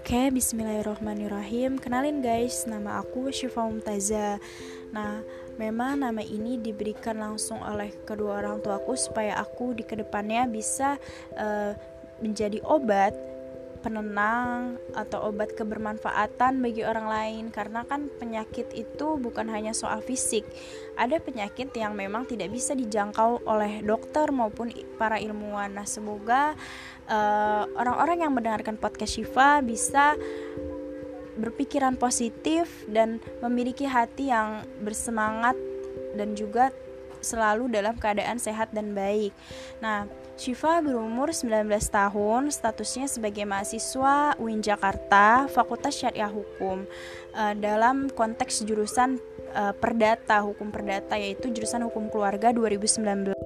Oke, bismillahirrohmanirrohim Kenalin guys, nama aku Syifa Mumtaza Nah, memang nama ini diberikan langsung oleh kedua orang tuaku Supaya aku di ke depannya bisa uh, menjadi obat penenang atau obat kebermanfaatan bagi orang lain. Karena kan penyakit itu bukan hanya soal fisik. Ada penyakit yang memang tidak bisa dijangkau oleh dokter maupun para ilmuwan. Nah semoga eh, orang-orang uh, yang mendengarkan podcast Shiva bisa berpikiran positif dan memiliki hati yang bersemangat dan juga selalu dalam keadaan sehat dan baik. Nah, Syifa berumur 19 tahun, statusnya sebagai mahasiswa UIN Jakarta, Fakultas Syariah Hukum. Uh, dalam konteks jurusan uh, Perdata, Hukum Perdata yaitu jurusan Hukum Keluarga 2019.